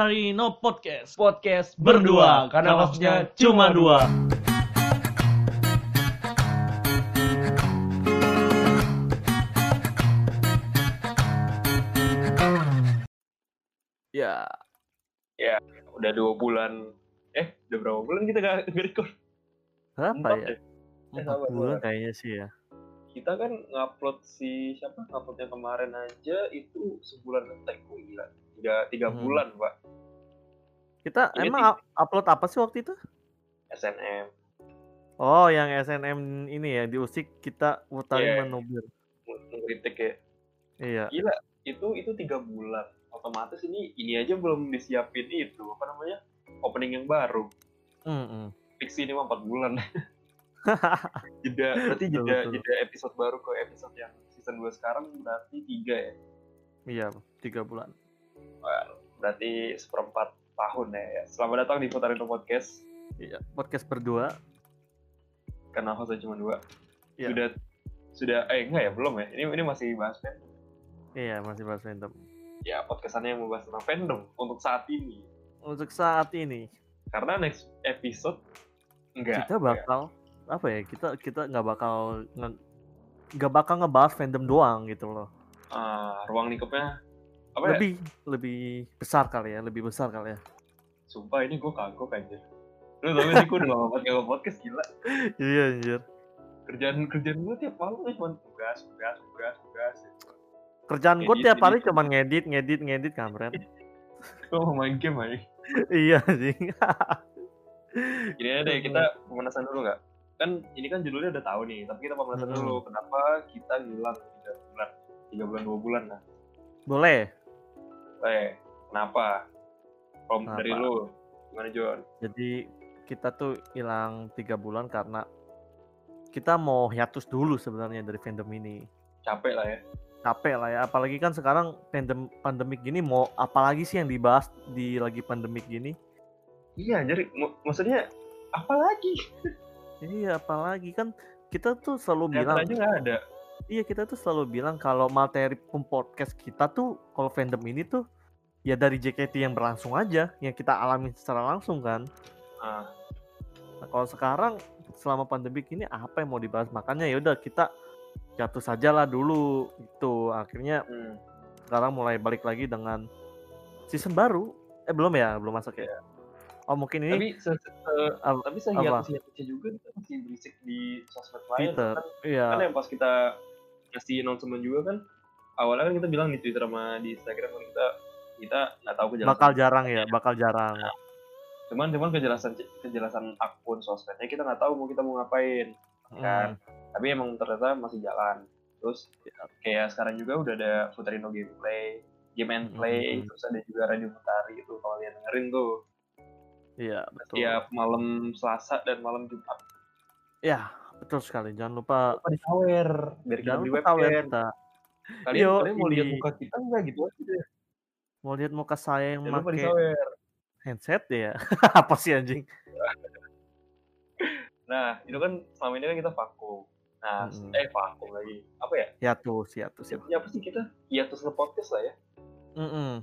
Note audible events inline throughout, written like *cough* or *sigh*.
Futari No Podcast. Podcast berdua, karena hostnya cuma dua. Ya, udah dua bulan eh udah berapa bulan kita gak, record berapa Empat ya? Eh, Empat sabar, bulan sabar. kayaknya sih ya. kita kan ngupload si siapa nguploadnya kemarin aja itu sebulan ngetek oh, gila tiga tiga Hmm. bulan pak Kita Ini emang ti- up- upload apa sih waktu itu? SNM Oh, yang SNM ini ya diusik kita Utari Iya. Manubir. ng- ngeritik ya Iya. gila itu itu tiga bulan otomatis ini ini aja belum disiapin itu apa namanya opening yang baru Mm-mm. fix ini mah empat bulan *laughs* jeda berarti Betul, jeda betul. jeda episode baru ke episode yang season 2 sekarang berarti tiga ya Iya, tiga bulan. Berarti seperempat tahun ya. Selamat datang di Putarino Podcast. Iya, podcast berdua. Karena hostnya cuma dua. Iya. Sudah sudah eh enggak ya belum ya. Ini ini masih bahas fandom. Iya, masih bahas fandom. Ya podcastannya yang membahas tentang fandom untuk saat ini. Untuk saat ini Karena next episode enggak. kita bakal apa ya? Kita kita nggak bakal nggak bakal ngebahas fandom doang gitu loh. Ah, ruang lingkupnya apa ya? Lebih lebih besar kali ya, lebih besar kali ya. Sumpah ini gue kagok aja. Lu tau sih gue udah lama banget gak podcast gila. Iya, anjir. Kerjaan kerjaan gue tiap malam tuh cuma tugas, tugas, tugas, tugas. Kerjaan gue tiap hari ngedit. cuman ngedit, ngedit, ngedit kampret. *laughs* Gue mau main game aja. iya sih. *laughs* Gini aja deh, kita pemanasan dulu nggak? Kan ini kan judulnya udah tahu nih, tapi kita pemanasan Hmm. dulu. Kenapa kita ngilang tiga bulan, tiga bulan dua bulan lah? Boleh. Eh, kenapa? Om Kenapa? dari lu, gimana John? Jadi kita tuh hilang tiga bulan karena kita mau hiatus dulu sebenarnya dari fandom ini. Capek lah ya. Capek lah ya, apalagi kan sekarang pandem pandemik gini mau apalagi sih yang dibahas di lagi pandemik gini? Iya, jadi mak- maksudnya apa lagi? Iya, apalagi kan kita tuh selalu Teater bilang, aja nggak ada. Iya kita tuh selalu bilang kalau materi pem- podcast kita tuh kalau fandom ini tuh ya dari JKT yang berlangsung aja, yang kita alami secara langsung kan. Ah, Nah, kalau sekarang selama pandemik ini apa yang mau dibahas? Makanya ya udah kita jatuh saja lah dulu itu. Akhirnya hmm. sekarang mulai balik lagi dengan season baru. Eh belum ya, belum masuk ya. Oh mungkin ini Tapi se, se- tapi sehiatus-hiatusnya juga masih berisik di sosmed lain. Twitter. Kan, Iya. kan yang pas kita ngasih announcement juga kan, awalnya kan kita bilang di Twitter sama di Instagram kan kita kita nggak tahu kejelasan Bakal jarang ya, bakal jarang. cuman cuman kejelasan kejelasan akun sosmednya kita nggak tahu mau kita mau ngapain kan Hmm, tapi emang ternyata masih jalan terus kayak sekarang juga udah ada Futarino gameplay game and play Hmm. terus ada juga radio Futari itu kalau kalian dengerin tuh Iya, betul. tiap malam Selasa dan malam Jumat Ya, betul sekali. Jangan lupa lupa di tower biar kita jangan di ya webcam kita. kalian Yo, kalian mau lihat i. muka kita nggak gitu aja Mau lihat muka saya yang jangan pakai tower handset ya? *laughs* apa sih anjing? *laughs* nah itu kan selama ini kan kita vakum nah Mm-mm. eh vakum lagi apa ya Hiatus, hiatus, hiatus. Jatuhnya apa sih kita hiatus nge podcast lah ya Mm-mm.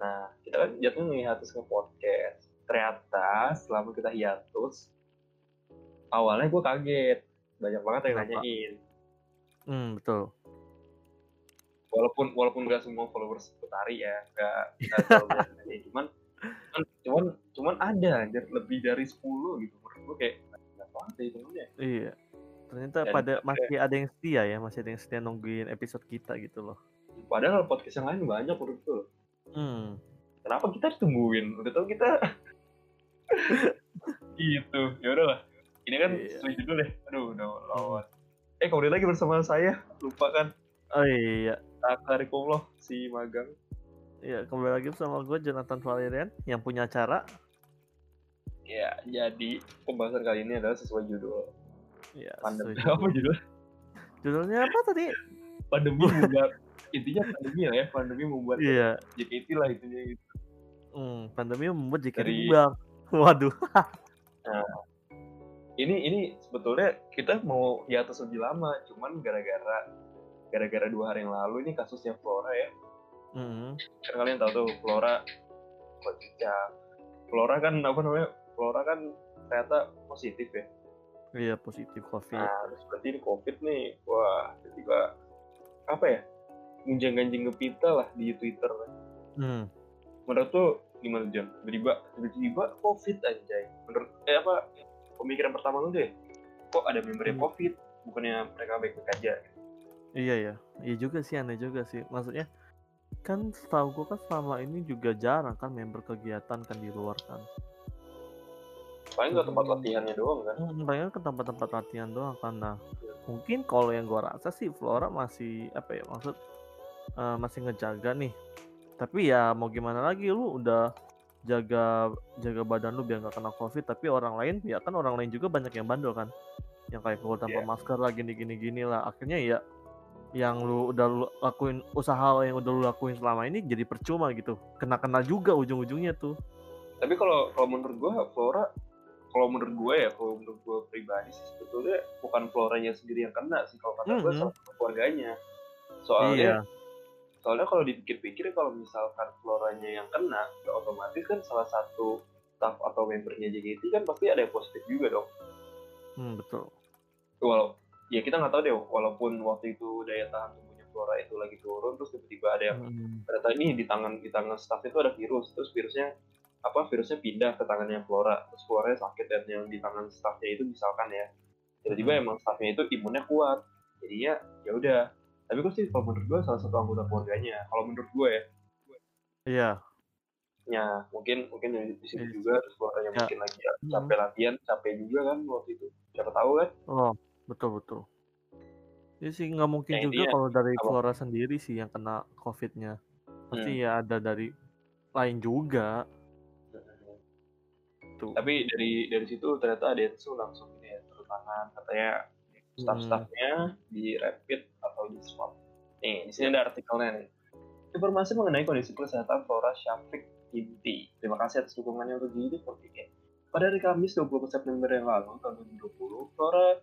Nah, kita kan jatuhnya nge-hiatus ke podcast. Ternyata selama kita hiatus, awalnya gue kaget. Banyak banget yang Kenapa? nanyain. Hmm, betul. Walaupun walaupun gak semua followers Putari ya, gak, gak nanyain. Cuman, cuman, cuman, cuman ada anjir, lebih dari 10 gitu. Menurut gue kayak, gak banget ya. Iya. Ternyata Dan pada ada- masih ada yang setia ya, masih ada yang setia nungguin episode kita gitu loh. Padahal podcast yang lain banyak menurut gue. Hmm. Kenapa kita ditungguin? Udah tau kita *laughs* gitu. Ya udahlah. Ini kan Iya. sesuai judul ya. Aduh, udah lawan. Eh, kembali lagi bersama saya. Lupa kan Oh iya, Takarikumloh si magang. iya kembali lagi bersama gue Jonathan Valerian yang punya acara. Ya, jadi pembahasan kali ini adalah sesuai judul. Iya. Pandemi. Apa judul? Judulnya apa tadi? Pandemi membuat intinya pandemi lah ya. Pandemi membuat Iya. JKT lah intinya gitu. Hmm, pandemi membuat JKT Dari- bubar. *laughs* Waduh. Ini ini sebetulnya kita mau hiatus lebih lama, cuman gara-gara gara-gara dua hari yang lalu ini kasusnya Flora ya. Hmm. Kan kalian tahu tuh Flora kocicak Flora kan apa namanya Flora kan ternyata positif ya Iya positif covid. nah terus berarti ini covid nih wah tiba-tiba apa ya gunjang-ganjing ke kita lah di Twitter Hmm. menurut tuh gimana John tiba-tiba tiba-tiba covid anjay menurut eh apa pemikiran pertama lu deh kok ada member yang Hmm. covid bukannya mereka baik-baik aja Iya ya, iya juga sih aneh juga sih. Maksudnya kan setahu gua kan selama ini juga jarang kan member kegiatan kan di luar kan. paling nggak tempat Hmm. latihannya doang kan Hmm, Palingan ke tempat-tempat latihan doang kan. Nah, mungkin kalau yang gua rasa sih Flora masih apa ya maksud eh, masih ngejaga nih. Tapi ya mau gimana lagi lu udah jaga jaga badan lu biar nggak kena covid. Tapi orang lain ya kan orang lain juga banyak yang bandel kan. Yang kayak keluar tanpa Iya. masker lah gini gini gini lah. Akhirnya ya yang lu udah lu lakuin usaha yang udah lu lakuin selama ini jadi percuma gitu. Kena kena juga ujung-ujungnya tuh. Tapi kalau kalau menurut gua Flora kalau menurut gue ya kalau menurut gue pribadi sih sebetulnya bukan Floranya sendiri yang kena sih. Kalau kata gue Mhm. salah satu keluarganya. Soalnya iya soalnya kalau dipikir-pikir kalau misalkan Floranya yang kena ya otomatis kan salah satu staff atau membernya JKT kan pasti ada yang positif juga dong. Hmm, betul. Walau ya kita nggak tahu deh walaupun waktu itu daya tahan tubuhnya Flora itu lagi turun terus tiba-tiba ada yang Hmm, ternyata ini di tangan di tangan staff itu ada virus terus virusnya apa virusnya pindah ke tangannya Flora terus Flora sakit dan yang di tangan staffnya itu misalkan ya tiba-tiba Hmm. emang staffnya itu imunnya kuat jadinya ya udah tapi kok sih kalau menurut gue salah satu anggota keluarganya kalau menurut gue ya iya ya mungkin mungkin di di situ Iya. juga terus keluarganya Ya. mungkin lagi ya, Hmm. capek latihan capek juga kan waktu itu siapa tahu kan oh betul betul Iya sih nggak mungkin Nah, juga kalau dari apa? Flora sendiri sih yang kena covidnya pasti Hmm. ya ada dari lain juga tuh tapi dari dari situ ternyata Densu langsung ini ya turun tangan katanya staff-staffnya di rapid atau di swab. Nih, di sini ada artikelnya nih. Informasi mengenai kondisi kesehatan Flora Syafiq Inti. Terima kasih atas dukungannya untuk Gini Fortike. Pada hari Kamis 20 September yang lalu, tahun 2020, Flora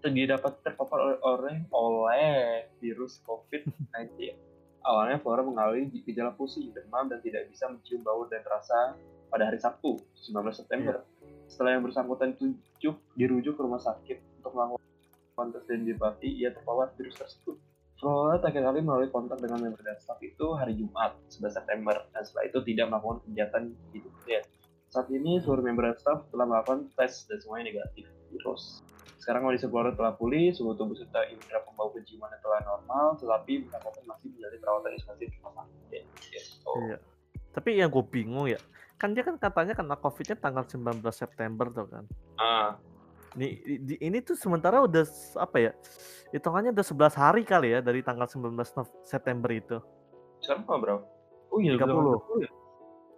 dia dapat terpapar oleh, oleh, oleh virus COVID-19. Awalnya Flora mengalami gejala pusing, demam, dan tidak bisa mencium bau dan rasa pada hari Sabtu, 19 September. Setelah yang bersangkutan tujuh dirujuk ke rumah sakit untuk melakukan tes dan dibati, ia terpapar virus tersebut. Flora terakhir kali melalui kontak dengan member dan staff itu hari Jumat, 11 September, dan setelah itu tidak melakukan kegiatan gitu. Ya. Saat ini seluruh member dan staff telah melakukan tes dan semuanya negatif virus. Sekarang kondisi Flora telah pulih, suhu tubuh serta indera pembau penciumannya telah normal, tetapi bersangkutan masih menjalani perawatan isolasi di rumah sakit. Ya. Ya. Oh. Iya. Tapi yang gue bingung ya, kan dia kan katanya kena covidnya tanggal 19 September tuh kan. Ah, Nih, di- ini tuh sementara udah apa ya? Hitungannya udah 11 hari kali ya dari tanggal 19 Nov- September itu. apa bro? Oh iya, 30. udah 30 ya?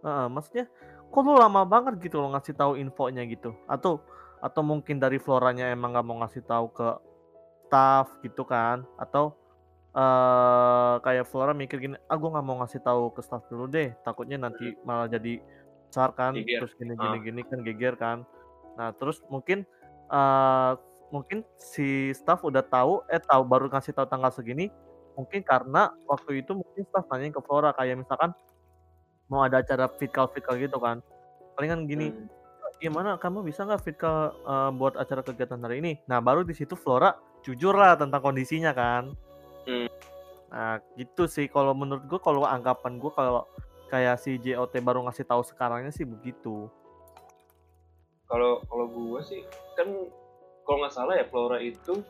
Heeh, maksudnya kok lu lama banget gitu lo ngasih tahu infonya gitu. Atau atau mungkin dari Floranya emang nggak mau ngasih tahu ke staff gitu kan? Atau eh kayak Flora mikir gini, ah gue nggak mau ngasih tahu ke staff dulu deh, takutnya nanti malah jadi besar kan, Geger. terus gini Ah. gini gini kan geger kan. Nah terus mungkin eh mungkin si staff udah tahu, eh tahu baru ngasih tahu tanggal segini, mungkin karena waktu itu mungkin staff nanyain ke Flora kayak misalkan mau ada acara vitkal vitkal gitu kan, palingan gini, Hmm. gimana kamu bisa nggak vitkal eh, buat acara kegiatan hari ini? Nah baru di situ Flora jujur lah tentang kondisinya kan. Hmm. Nah gitu sih kalau menurut gue kalau anggapan gue kalau kayak si JOT baru ngasih tahu sekarangnya sih begitu. Kalau kalau gue sih kan kalau nggak salah ya Flora itu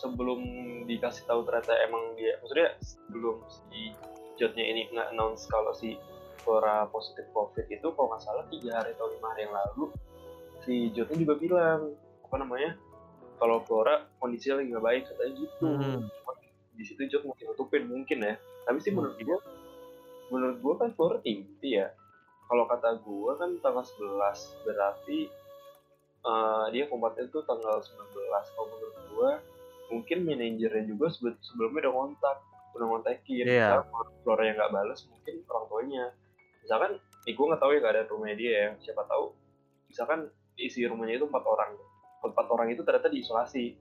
sebelum dikasih tahu ternyata emang dia maksudnya sebelum si Jotnya ini nggak announce kalau si Flora positif COVID itu kalau nggak salah tiga hari atau lima hari yang lalu si Jotnya juga bilang apa namanya kalau Flora kondisinya lagi nggak baik katanya gitu Hmm. Cuma di situ Jot mungkin nutupin mungkin ya tapi sih menurut Mungkin. gue menurut gue kan Flora inti ya kalau kata gue kan tanggal 11 berarti eh, dia kompatnya tuh tanggal 19 kalau menurut gue mungkin manajernya juga sebe- sebelumnya udah kontak udah kontakin. Misalkan Flora yang nggak balas mungkin orang tuanya misalkan eh, gue nggak tahu ya keadaan rumahnya dia ya siapa tahu misalkan isi rumahnya itu empat orang empat orang itu ternyata diisolasi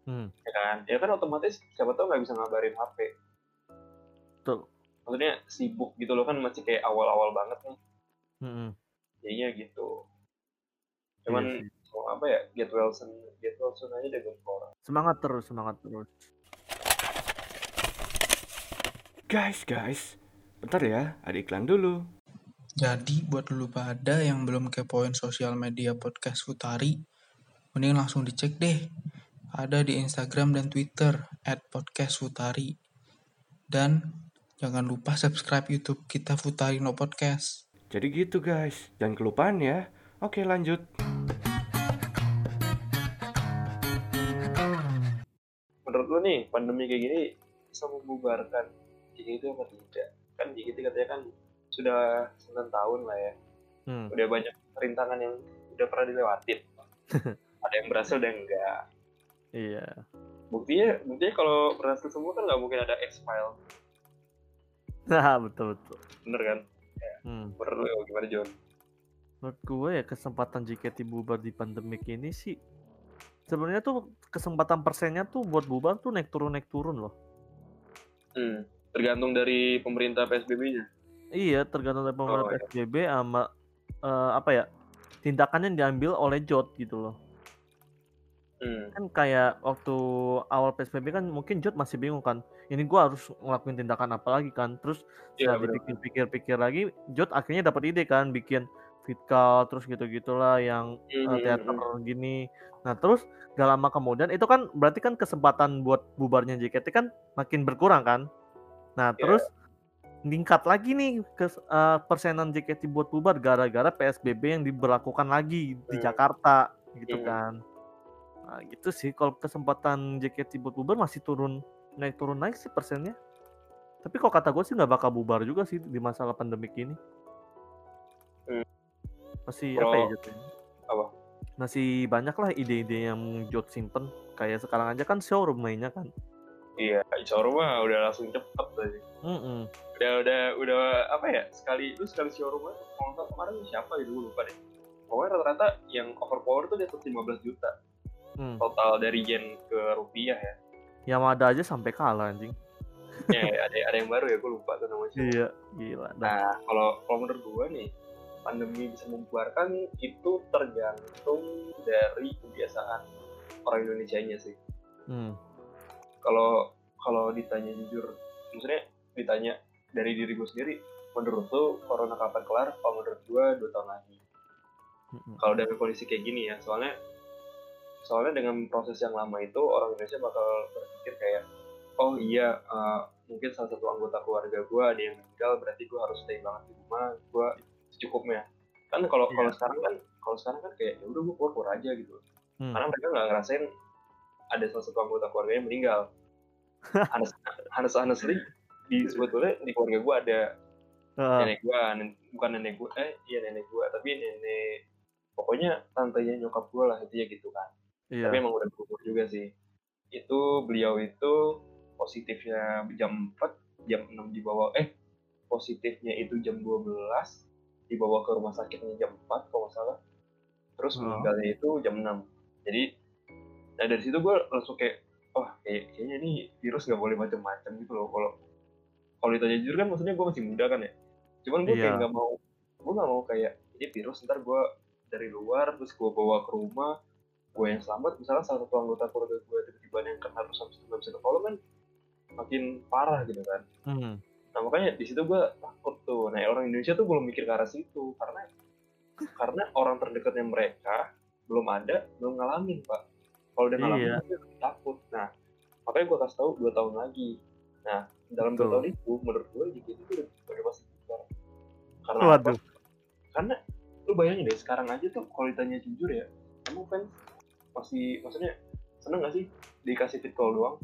Hmm. ya kan ya kan otomatis siapa tahu nggak bisa ngabarin HP Betul. maksudnya sibuk gitu loh kan masih kayak awal-awal banget nih Mm-mm. jadinya gitu cuman Iya sih. Mau apa ya get well soon get well soon aja deh buat orang semangat terus semangat terus Guys, guys, bentar ya, ada iklan dulu. Jadi buat lu pada yang belum kepoin sosial media podcast Futari, mending langsung dicek deh. Ada di Instagram dan Twitter at podcast Futari. Dan jangan lupa subscribe YouTube kita Futari No Podcast. Jadi gitu guys, jangan kelupaan ya. Oke lanjut. Pandemi kayak gini bisa membubarkan JKT apa tidak? Kan JKT katanya kan sudah 9 tahun lah ya. Hmm. udah banyak rintangan yang udah pernah dilewatin. *laughs* Ada yang berhasil ada yang enggak. Iya. Buktinya buktinya kalau berhasil semua kan nggak mungkin ada X file. Nah betul betul. Bener kan? Hmm. menurut lu gimana John? Menurut gue ya kesempatan JKT bubar di pandemik ini sih sebenarnya tuh kesempatan persennya tuh buat bubar tuh naik turun naik turun loh hmm. tergantung dari pemerintah PSBB-nya iya tergantung dari pemerintah Oh, iya. PSBB sama eh, apa ya tindakannya yang diambil oleh Jot gitu loh hmm. kan kayak waktu awal PSBB kan mungkin Jot masih bingung kan ini gua harus ngelakuin tindakan apa lagi kan terus Iya, setelah bener. dipikir-pikir lagi Jot akhirnya dapat ide kan bikin Fitkal terus gitu-gitulah yang eh, Hmm, teater hmm, gini nah terus gak lama kemudian itu kan berarti kan kesempatan buat bubarnya JKT kan makin berkurang kan nah Iya. terus meningkat lagi nih ke eh, persenan JKT buat bubar gara-gara PSBB yang diberlakukan lagi di Hmm. Jakarta gitu Hmm. kan nah gitu sih kalau kesempatan JKT buat bubar masih turun naik turun naik sih persennya tapi kok kata gue sih nggak bakal bubar juga sih di masalah pandemik ini Hmm. Masih apa ya jatuhnya? apa? masih banyak lah ide-ide yang Jot simpen. Kayak sekarang aja kan showroom mainnya kan. Iya showroom mah udah langsung cepet tadi Mm-mm. udah udah udah apa ya sekali lu sekali showroom aja kalau nggak kemarin siapa gitu gue lupa deh. Pokoknya rata-rata yang overpower tuh di atas 15 juta. Hmm. total dari yen ke rupiah ya. Yamada aja sampai kalah anjing. Ya ada ada yang baru ya gue lupa tuh namanya iya gila nah kalau kalau menurut gue nih pandemi bisa membuarkan itu tergantung dari kebiasaan orang Indonesia nya sih Hmm. kalau kalau ditanya jujur maksudnya ditanya dari diri gue sendiri menurut tuh corona kapan kelar kalau menurut gue dua tahun lagi Mm-mm. kalau dengan kondisi kayak gini ya soalnya soalnya dengan proses yang lama itu orang Indonesia bakal berpikir kayak oh iya eh, mungkin salah satu anggota keluarga gue ada yang meninggal berarti gue harus stay banget di rumah gue secukupnya. Kan kalau Iya. kalau sekarang kan kalau sekarang kan kayak ya udah gue keluar keluar aja gitu. Hmm. karena mereka nggak ngerasain ada salah satu anggota keluarga yang meninggal *laughs* Hanes Hanes honestly di sebetulnya di keluarga gue ada. Ah, nenek gua nen- bukan nenek gua eh iya nenek gua tapi nenek pokoknya tantenya nyokap gua lah intinya gitu kan. Iya. tapi emang udah berumur juga sih. Itu beliau itu positifnya jam 4 jam 6 dibawa eh positifnya itu jam 12 dibawa ke rumah sakitnya jam 4 kalau nggak salah terus Oh. meninggalnya itu jam 6 jadi nah dari situ gua langsung kayak wah kayak, kayaknya ini virus nggak boleh macam-macam gitu loh kalau kalau ditanya jujur kan maksudnya gue masih muda kan ya cuman gue kayak Iya. nggak mau gue nggak mau kayak ini virus ntar gue dari luar terus gue bawa ke rumah gue yang selamat misalnya salah satu anggota keluarga gue tiba-tiba yang kena terus habis itu nggak bisa kan makin parah gitu kan Hmm. Nah makanya di situ gue takut tuh. Nah orang Indonesia tuh belum mikir ke arah situ karena karena orang terdekatnya mereka belum ada belum ngalamin pak. Kalau udah ngalamin Iya. dia takut. Nah makanya gue kasih tahu dua tahun lagi. Nah dalam dua tahun itu menurut gue JKT itu udah, udah pasti bubar karena apa? Waduh. karena lu bayangin deh sekarang aja tuh kalau ditanya jujur ya kamu fans masih maksudnya seneng gak sih dikasih fit call doang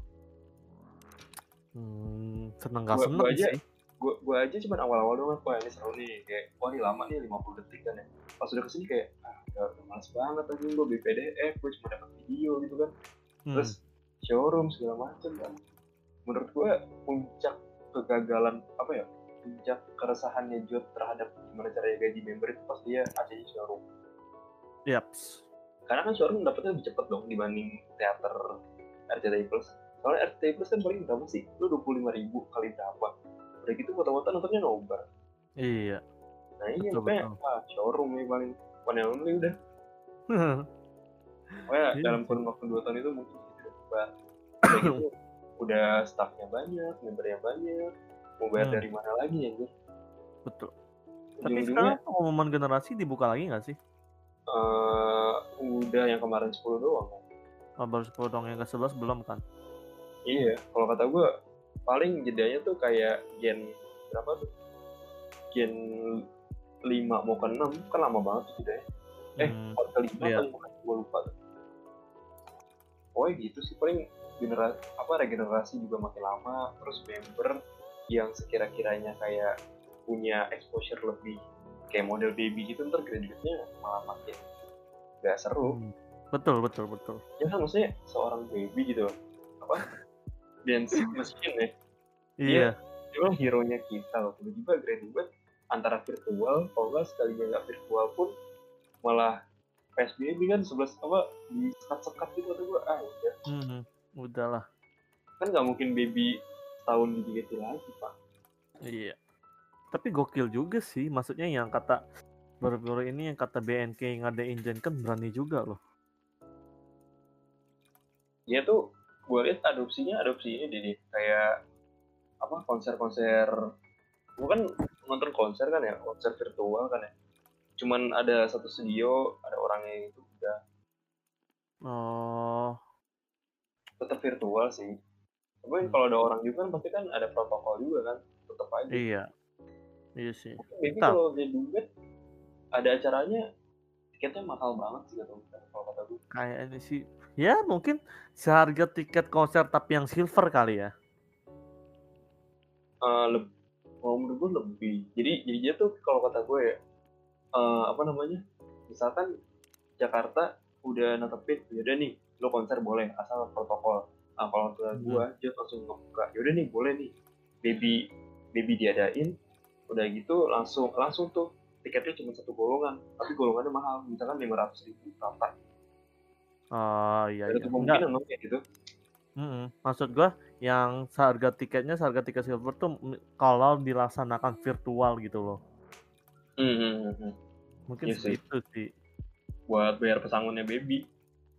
Hmm, seneng gak Gua- seneng gua aja- sih. gue gue aja cuma awal-awal doang wah ini seru nih kayak wah ini lama nih 50 detik kan ya pas udah ke sini kayak ah udah, udah males banget aja gue beli PDF gue cuma dapat video gitu kan Hmm. terus showroom segala macem kan menurut gue puncak kegagalan apa ya puncak keresahannya Jod terhadap gimana caranya gaji member itu pasti dia ada di showroom Yaps. karena kan showroom dapetnya lebih cepet dong dibanding teater RCTI Plus soalnya RCTI Plus kan paling berapa sih lu 25 ribu kali berapa udah gitu foto-foto nontonnya nobar Iya. nah ini Betul, makanya ah, showroom nih paling one and only udah *laughs* pokoknya Iya dalam kurun waktu dua tahun itu mungkin gitu Pak. udah gitu udah staffnya banyak membernya banyak mau bayar Hmm. dari mana lagi ya Betul. Tapi sekarang pengumuman generasi dibuka lagi nggak sih? eh, udah yang kemarin 10 doang kan? Oh, baru 10 dong yang ke 11 belum kan? Iya kalau kata gue paling jedanya tuh kayak gen berapa tuh gen 5 mau ke 6 kan lama banget tuh jedanya eh Hmm, ke lima iya. kan bukan gue lupa tuh pokoknya gitu sih paling generasi apa regenerasi juga makin lama terus member yang sekira-kiranya kayak punya exposure lebih kayak model baby gitu ntar graduate-nya malah makin gak seru hmm. Betul, betul, betul. ya kan maksudnya seorang baby gitu apa dance machine ya Iya. dia kan hero nya kita loh tiba-tiba graduate antara virtual kalau nggak sekalinya nggak virtual pun malah PSBB kan 11 apa di sekat-sekat gitu atau gua ah udah Hmm, udahlah. kan nggak mungkin baby setahun didigeti lagi pak Iya. Tapi gokil juga sih, maksudnya yang kata baru-baru ini yang kata BNK ngadain Gen kan berani juga loh. dia tuh gue lihat adopsinya adopsi ini deh Dit. kayak apa konser-konser bukan nonton konser kan ya konser virtual kan ya cuman ada satu studio ada orangnya itu udah Oh, tetap virtual sih tapi Hmm. kalau ada orang juga kan pasti kan ada protokol juga kan tetap aja iya. Iya sih. Mungkin Entah. kalau dia duet ada acaranya tiketnya mahal banget sih gue kalau kata gue Kayaknya sih. Ya mungkin seharga tiket konser tapi yang silver kali ya. Eh, leb- kalau menurut gue lebih jadi jadi dia tuh kalau kata gue ya eh, apa namanya misalkan Jakarta udah netepin yaudah nih lo konser boleh asal protokol nah kalau kata Hmm. gue dia langsung ngebuka yaudah nih boleh nih baby baby diadain udah gitu langsung langsung tuh tiketnya cuma satu golongan tapi golongannya mahal misalkan lima ratus ribu rata Oh iya. ada iya. kemungkinan loh kayak gitu Mm-mm. Maksud gua yang seharga tiketnya seharga tiket silver tuh kalau dilaksanakan virtual gitu loh. Hmm, hmm, hmm, hmm. Mungkin Iya sih. segitu sih. buat bayar pesangonnya baby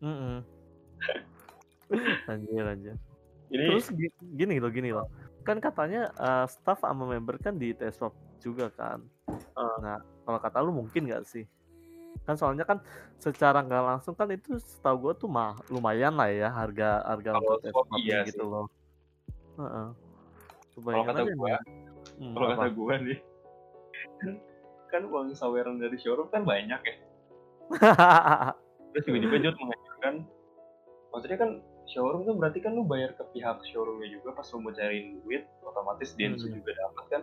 Mm-mm. *laughs* anjir anjir. ini Terus gi- gini loh gini loh. Kan katanya eh, staff sama member kan di tes juga kan. Ah. Nah kalau kata lu mungkin nggak sih? Kan soalnya kan secara nggak langsung kan itu setahu gua tuh mah lumayan lah ya harga harga Kalau untuk swabnya iya gitu sih. loh. Heeh. kalau kata gue. Hmm, kalau kata gue nih *laughs* kan, uang saweran dari showroom kan banyak ya *laughs* terus tiba-tiba Jod mengajukan maksudnya kan showroom kan berarti kan lu bayar ke pihak showroomnya juga pas lu mau cariin duit otomatis Densu Hmm. juga dapat kan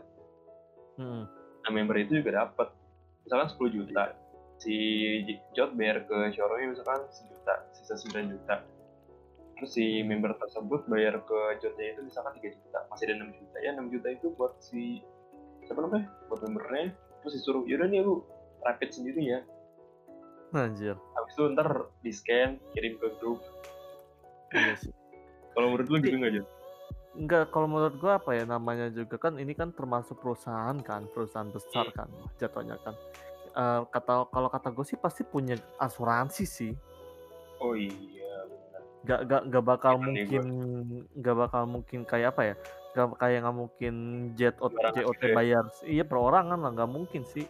Hmm. nah member itu juga dapat misalkan 10 juta. Si Jod bayar ke showroomnya misalkan sejuta sisa 9 juta. Terus si member tersebut bayar ke Jodnya itu misalkan 3 juta masih ada 6 juta. Ya 6 juta itu buat si siapa namanya? Buat membernya. Terus disuruh yaudah nih lu rapid sendiri ya. Anjir. habis itu ntar di scan kirim ke grup. Iya sih. kalau menurut lu gitu nggak Jod? Enggak, kalau menurut gua apa ya namanya juga kan ini kan termasuk perusahaan kan, perusahaan besar Iya. kan jatuhnya kan. Eh, kata kalau kata gue sih pasti punya asuransi sih. oh iya Gak gak gak bakal mungkin gak bakal mungkin kayak apa ya? Gak kayak nggak mungkin jet JOT ya. bayar. Iya perorangan lah nggak mungkin sih.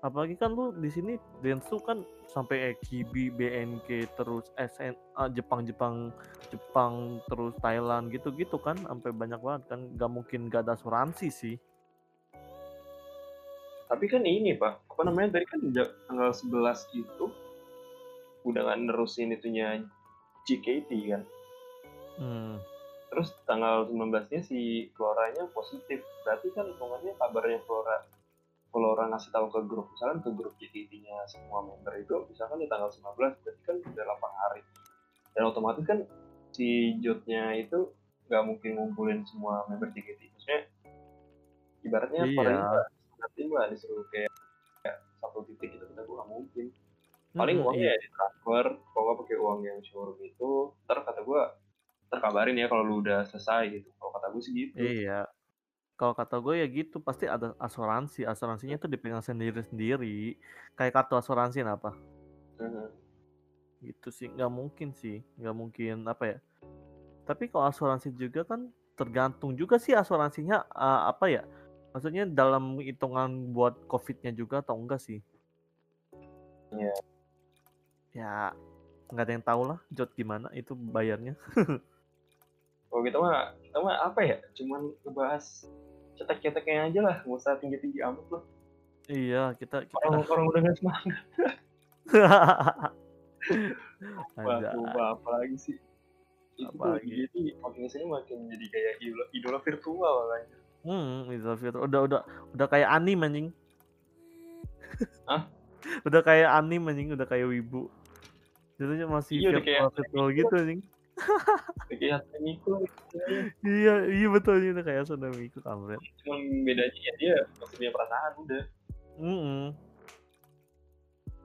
Apalagi kan lu di sini Densu kan sampai EKB, BNK terus SN, Jepang Jepang Jepang terus Thailand gitu-gitu kan sampai banyak banget kan nggak mungkin gak ada asuransi sih. tapi kan ini pak apa namanya tadi kan tanggal 11 itu udah nggak nerusin itunya JKT kan Hmm. terus tanggal 19-nya si Floranya positif berarti kan hitungannya kabarnya Flora Flora ngasih tahu ke grup misalkan ke grup JKT-nya semua member itu misalkan di tanggal 19 berarti kan udah 8 hari dan otomatis kan si Jotnya itu nggak mungkin ngumpulin semua member JKT maksudnya ibaratnya Iya. Satu tim lah disuruh kayak, kayak satu titik itu kita nggak mungkin paling Mm-mm, uangnya iya. ya di transfer kalau nggak pakai uang yang showroom itu ntar kata gue ntar kabarin ya kalau lu udah selesai gitu kalau kata gue sih gitu Iya. Kalau kata gue ya gitu pasti ada asuransi. Asuransinya tuh dipegang sendiri sendiri kayak kartu asuransi apa? Mhm. gitu sih nggak mungkin sih nggak mungkin apa ya. Tapi kalau asuransi juga kan tergantung juga sih asuransinya eh, apa ya. Maksudnya dalam hitungan buat covidnya juga atau enggak sih? Iya. ya nggak ada yang tahu lah jod gimana itu bayarnya. *laughs* Kalau mah, kita mah apa ya? Cuman ngebahas cetek-ceteknya aja lah, nggak usah tinggi-tinggi amat lah. iya kita kita Orang orang udah nggak semangat. *laughs* Wah, lupa apa lagi sih? Itu tuh Apalagi? jadi makin ke sini makin jadi kayak idola, idola virtual kan. Hmm, Idul Fitri. Udah udah udah kayak anime anjing. Hah? *laughs* udah kayak anime anjing, udah kayak wibu. Jadinya masih Iya, udah kayak virtual virtual gitu anjing. Kayak Miku, Iya, iya betul ini udah kayak Tsunami itu kampret. cuman bedanya ya dia masih punya perasaan udah. Mm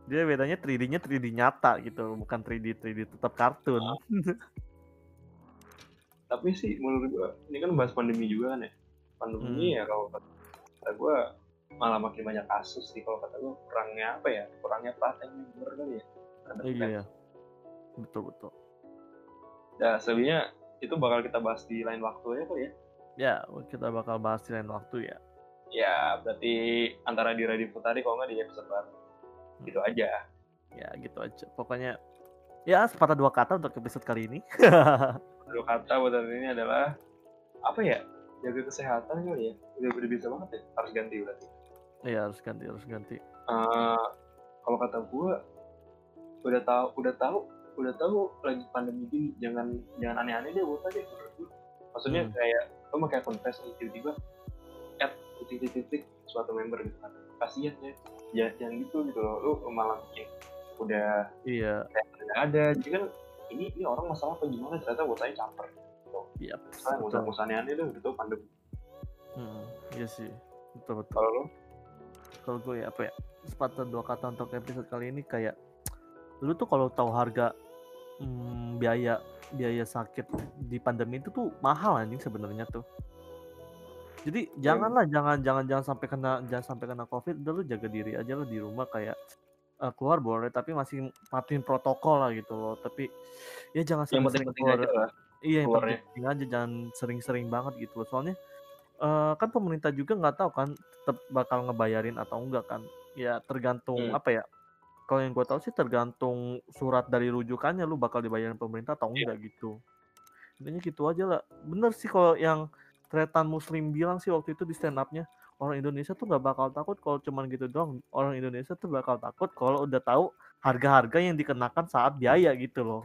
Dia bedanya 3D-nya 3D nyata gitu, bukan 3D 3D tetap kartun. *laughs* Tapi sih menurut gua, ini kan bahas pandemi juga kan ya. Pandemi Hmm. ya kalau kata gua malah makin banyak kasus sih kalau kata gua kurangnya apa ya? Kurangnya perhatian yang bener kali ya. terhadap Iya, fans. betul betul. Nah, sebenarnya itu bakal kita bahas di lain waktu ya kali ya. Ya, kita bakal bahas di lain waktu ya. Ya, berarti antara di Radio Putari kalau nggak di episode baru. Gitu aja. Ya, gitu aja. Pokoknya ya sepatah dua kata untuk episode kali ini. *laughs* Dua kata buat hari ini adalah apa ya? Jaga kesehatan kali ya. Udah udah bisa banget ya. Harus ganti berarti. Iya, harus ganti, harus ganti. Eh, kalau kata gua udah tahu udah tahu udah tahu lagi pandemi gini jangan jangan aneh-aneh deh buat aja menurut. Maksudnya Hmm. kayak lo pakai akun face tiba-tiba add titik-titik suatu member gitu kan. Kasihan ya. Ya jangan gitu gitu loh. Lu malah bikin udah Iya, kayak nggak ada jadi kan ini ini orang masalah apa gimana ternyata buat saya caper iya. saya nggak usah nggak usah aneh-aneh deh gitu pandemi Hmm, iya sih. Betul betul. kalau lo Kalau gue ya apa ya? Sepatah dua kata untuk episode kali ini kayak lu tuh kalau tahu harga hmm, biaya biaya sakit di pandemi itu tuh mahal anjing sebenarnya tuh. Jadi janganlah jangan jangan jangan sampai kena jangan sampai kena covid udah lu jaga diri aja lah di rumah kayak eh, keluar boleh tapi masih patuhin protokol lah gitu loh tapi ya jangan yang sering-sering penting-penting keluar aja lah Iya yang penting aja jangan sering-sering banget gitu loh. Soalnya eh, kan pemerintah juga nggak tahu kan tetap bakal ngebayarin atau enggak kan. Ya tergantung Hmm. apa ya. Kalau yang gue tahu sih tergantung surat dari rujukannya lu bakal dibayarin pemerintah atau Iya. enggak gitu. Intinya gitu aja lah. Bener sih kalau yang Tretan Muslim bilang sih waktu itu di stand up-nya orang Indonesia tuh nggak bakal takut kalau cuman gitu doang. Orang Indonesia tuh bakal takut kalau udah tahu harga-harga yang dikenakan saat biaya gitu loh.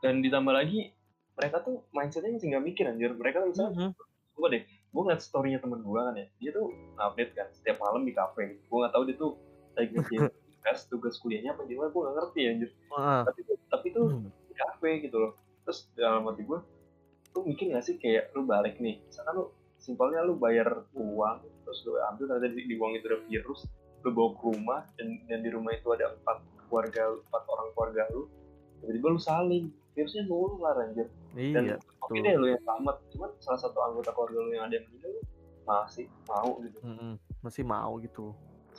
dan ditambah lagi mereka tuh mindsetnya masih nggak mikir anjir mereka tuh misalnya Mhm. gue deh gue ngeliat storynya temen gue kan ya dia tuh update kan setiap malam di kafe gue nggak tahu dia tuh lagi *laughs* ngerjain tugas tugas kuliahnya apa gimana gue nggak ngerti anjir Ah, tapi tapi tuh hmm. di kafe gitu loh terus dalam hati gue lu mikir gak sih kayak lu balik nih misalkan lu simpelnya lu bayar uang terus lu ambil ternyata di, di uang itu ada virus lu bawa ke rumah dan, dan di rumah itu ada empat keluarga empat orang keluarga lu tiba-tiba lu saling virusnya nular anjir dan Iya. oke betul. deh lu yang selamat cuman salah satu anggota keluarga lu yang ada yang meninggal lu masih mau gitu Mm-mm, masih mau gitu.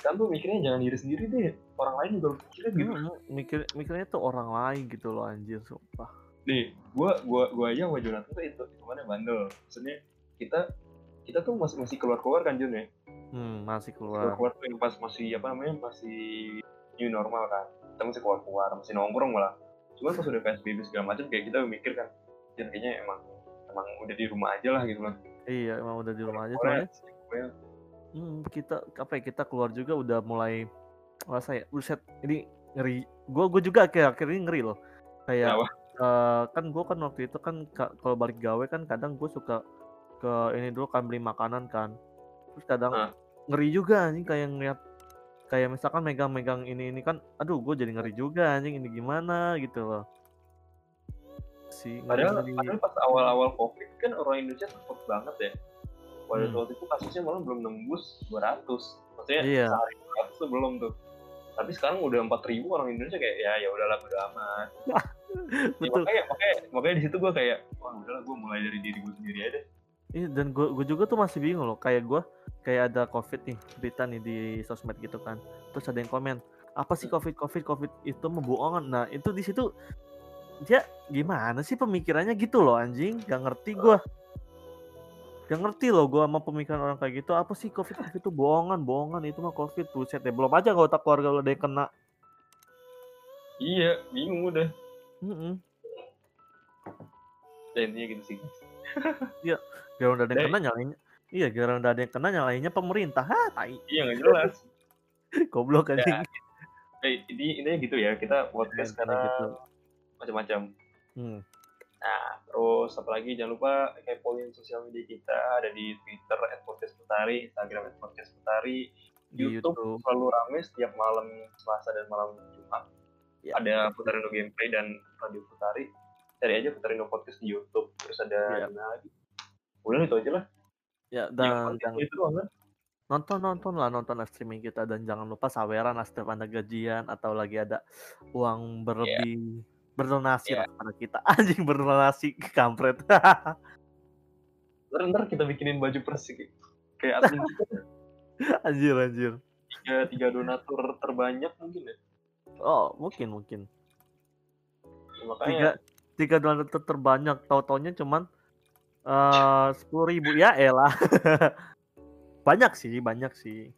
Sekarang tuh mikirnya jangan diri sendiri deh orang lain juga mikirnya gitu Mm-mm, mikir mikirnya tuh orang lain gitu loh anjir sumpah. nih gua gua gua aja sama Jonathan tuh itu hitungannya bandel maksudnya kita kita tuh masih masih keluar keluar kan Jon ya Hmm, masih keluar keluar. keluar tuh yang pas masih apa namanya masih new normal kan kita masih keluar keluar masih nongkrong malah cuman pas udah psbb segala macam kayak kita mikir kan "Jan, kayaknya emang emang udah di rumah aja lah gitu kan Iya, emang udah di rumah aja soalnya. Hmm, kita apa ya kita keluar juga udah mulai rasa ya buset ini ngeri. Gue gue juga akhir-akhir ini ngeri loh. Kayak Kenapa? eh, kan gue kan waktu itu kan ka- kalau balik gawe kan kadang gue suka ke ini dulu kan beli makanan kan. Terus kadang Ah. ngeri juga anjing kayak ngeliat kayak misalkan megang-megang ini ini kan aduh gue jadi ngeri juga anjing ini gimana gitu loh. Si padahal, padahal pas awal-awal covid kan orang Indonesia takut banget ya pada Hmm. waktu itu kasusnya malah belum nembus 200 maksudnya Iya. sehari 200 tuh belum tuh tapi sekarang udah 4000 orang Indonesia kayak ya ya udahlah bodo amat *laughs* Ya, Betul. makanya makanya makanya di situ gue kayak wah udahlah gue mulai dari diri gue sendiri aja deh Iya, dan gue gue juga tuh masih bingung loh. Kayak gue kayak ada covid nih berita nih di sosmed gitu kan. Terus ada yang komen apa sih covid covid covid itu membohongan. Nah itu di situ dia gimana sih pemikirannya gitu loh anjing. Gak ngerti gue. Gak ngerti loh gue sama pemikiran orang kayak gitu. Apa sih covid covid itu bohongan bohongan itu mah covid buset deh. Belum aja kalau tak keluarga lo ada yang kena. Iya, bingung udah. Mm-mm. Dan intinya gitu sih. *laughs* Gara udah ada yang kena nyalain. Iya, gara udah ada yang kena nyalainnya pemerintah. Hah, tai. Iya nggak jelas. *laughs* Goblok Ya, anjing. Eh, ini intinya gitu ya. Kita podcast Intinya sekarang gitu. macam-macam. Hmm. Terus apalagi jangan lupa kepoin sosial media kita ada di Twitter @podcastputari, Instagram @podcastputari, Di YouTube, YouTube. selalu rame setiap malam Selasa dan malam Jumat. Ya. Ada Putarindo Gameplay dan Radio Putari. Cari aja Putarindo Podcast di YouTube. Terus ada Ya. lagi? Udah itu aja lah. Ya, dan jangan itu doang kan. nonton nonton lah nonton live streaming kita dan jangan lupa saweran lah setiap anda gajian atau lagi ada uang berlebih berdonasi lah kepada kita. *laughs* Anjing berdonasi kampret. Ntar, ntar kita bikinin baju persis kayak *laughs* anjir anjir. Tiga, tiga donatur terbanyak mungkin ya. oh mungkin mungkin. Ya, makanya. Tiga tiga dolar ter- terbanyak. Tau taunya cuman eh sepuluh ribu. Ya elah. *laughs* Banyak sih banyak sih.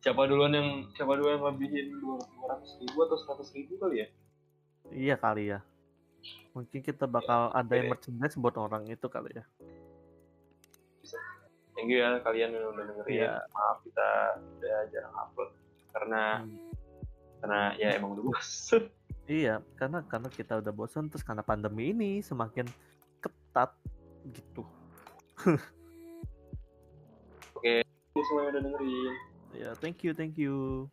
Siapa duluan yang siapa duluan yang lebihin dua ratus ribu atau seratus ribu kali ya? Iya kali ya mungkin kita bakal ada yang Oke. merchandise buat orang itu kali ya Thank you ya kalian yang udah dengerin. Iya. Maaf kita udah jarang upload karena Hmm. karena ya emang udah bosen. *laughs* Iya, karena karena kita udah bosan terus karena pandemi ini semakin ketat gitu. *laughs* Thank you semua yang udah dengerin. Ya, thank you, thank you.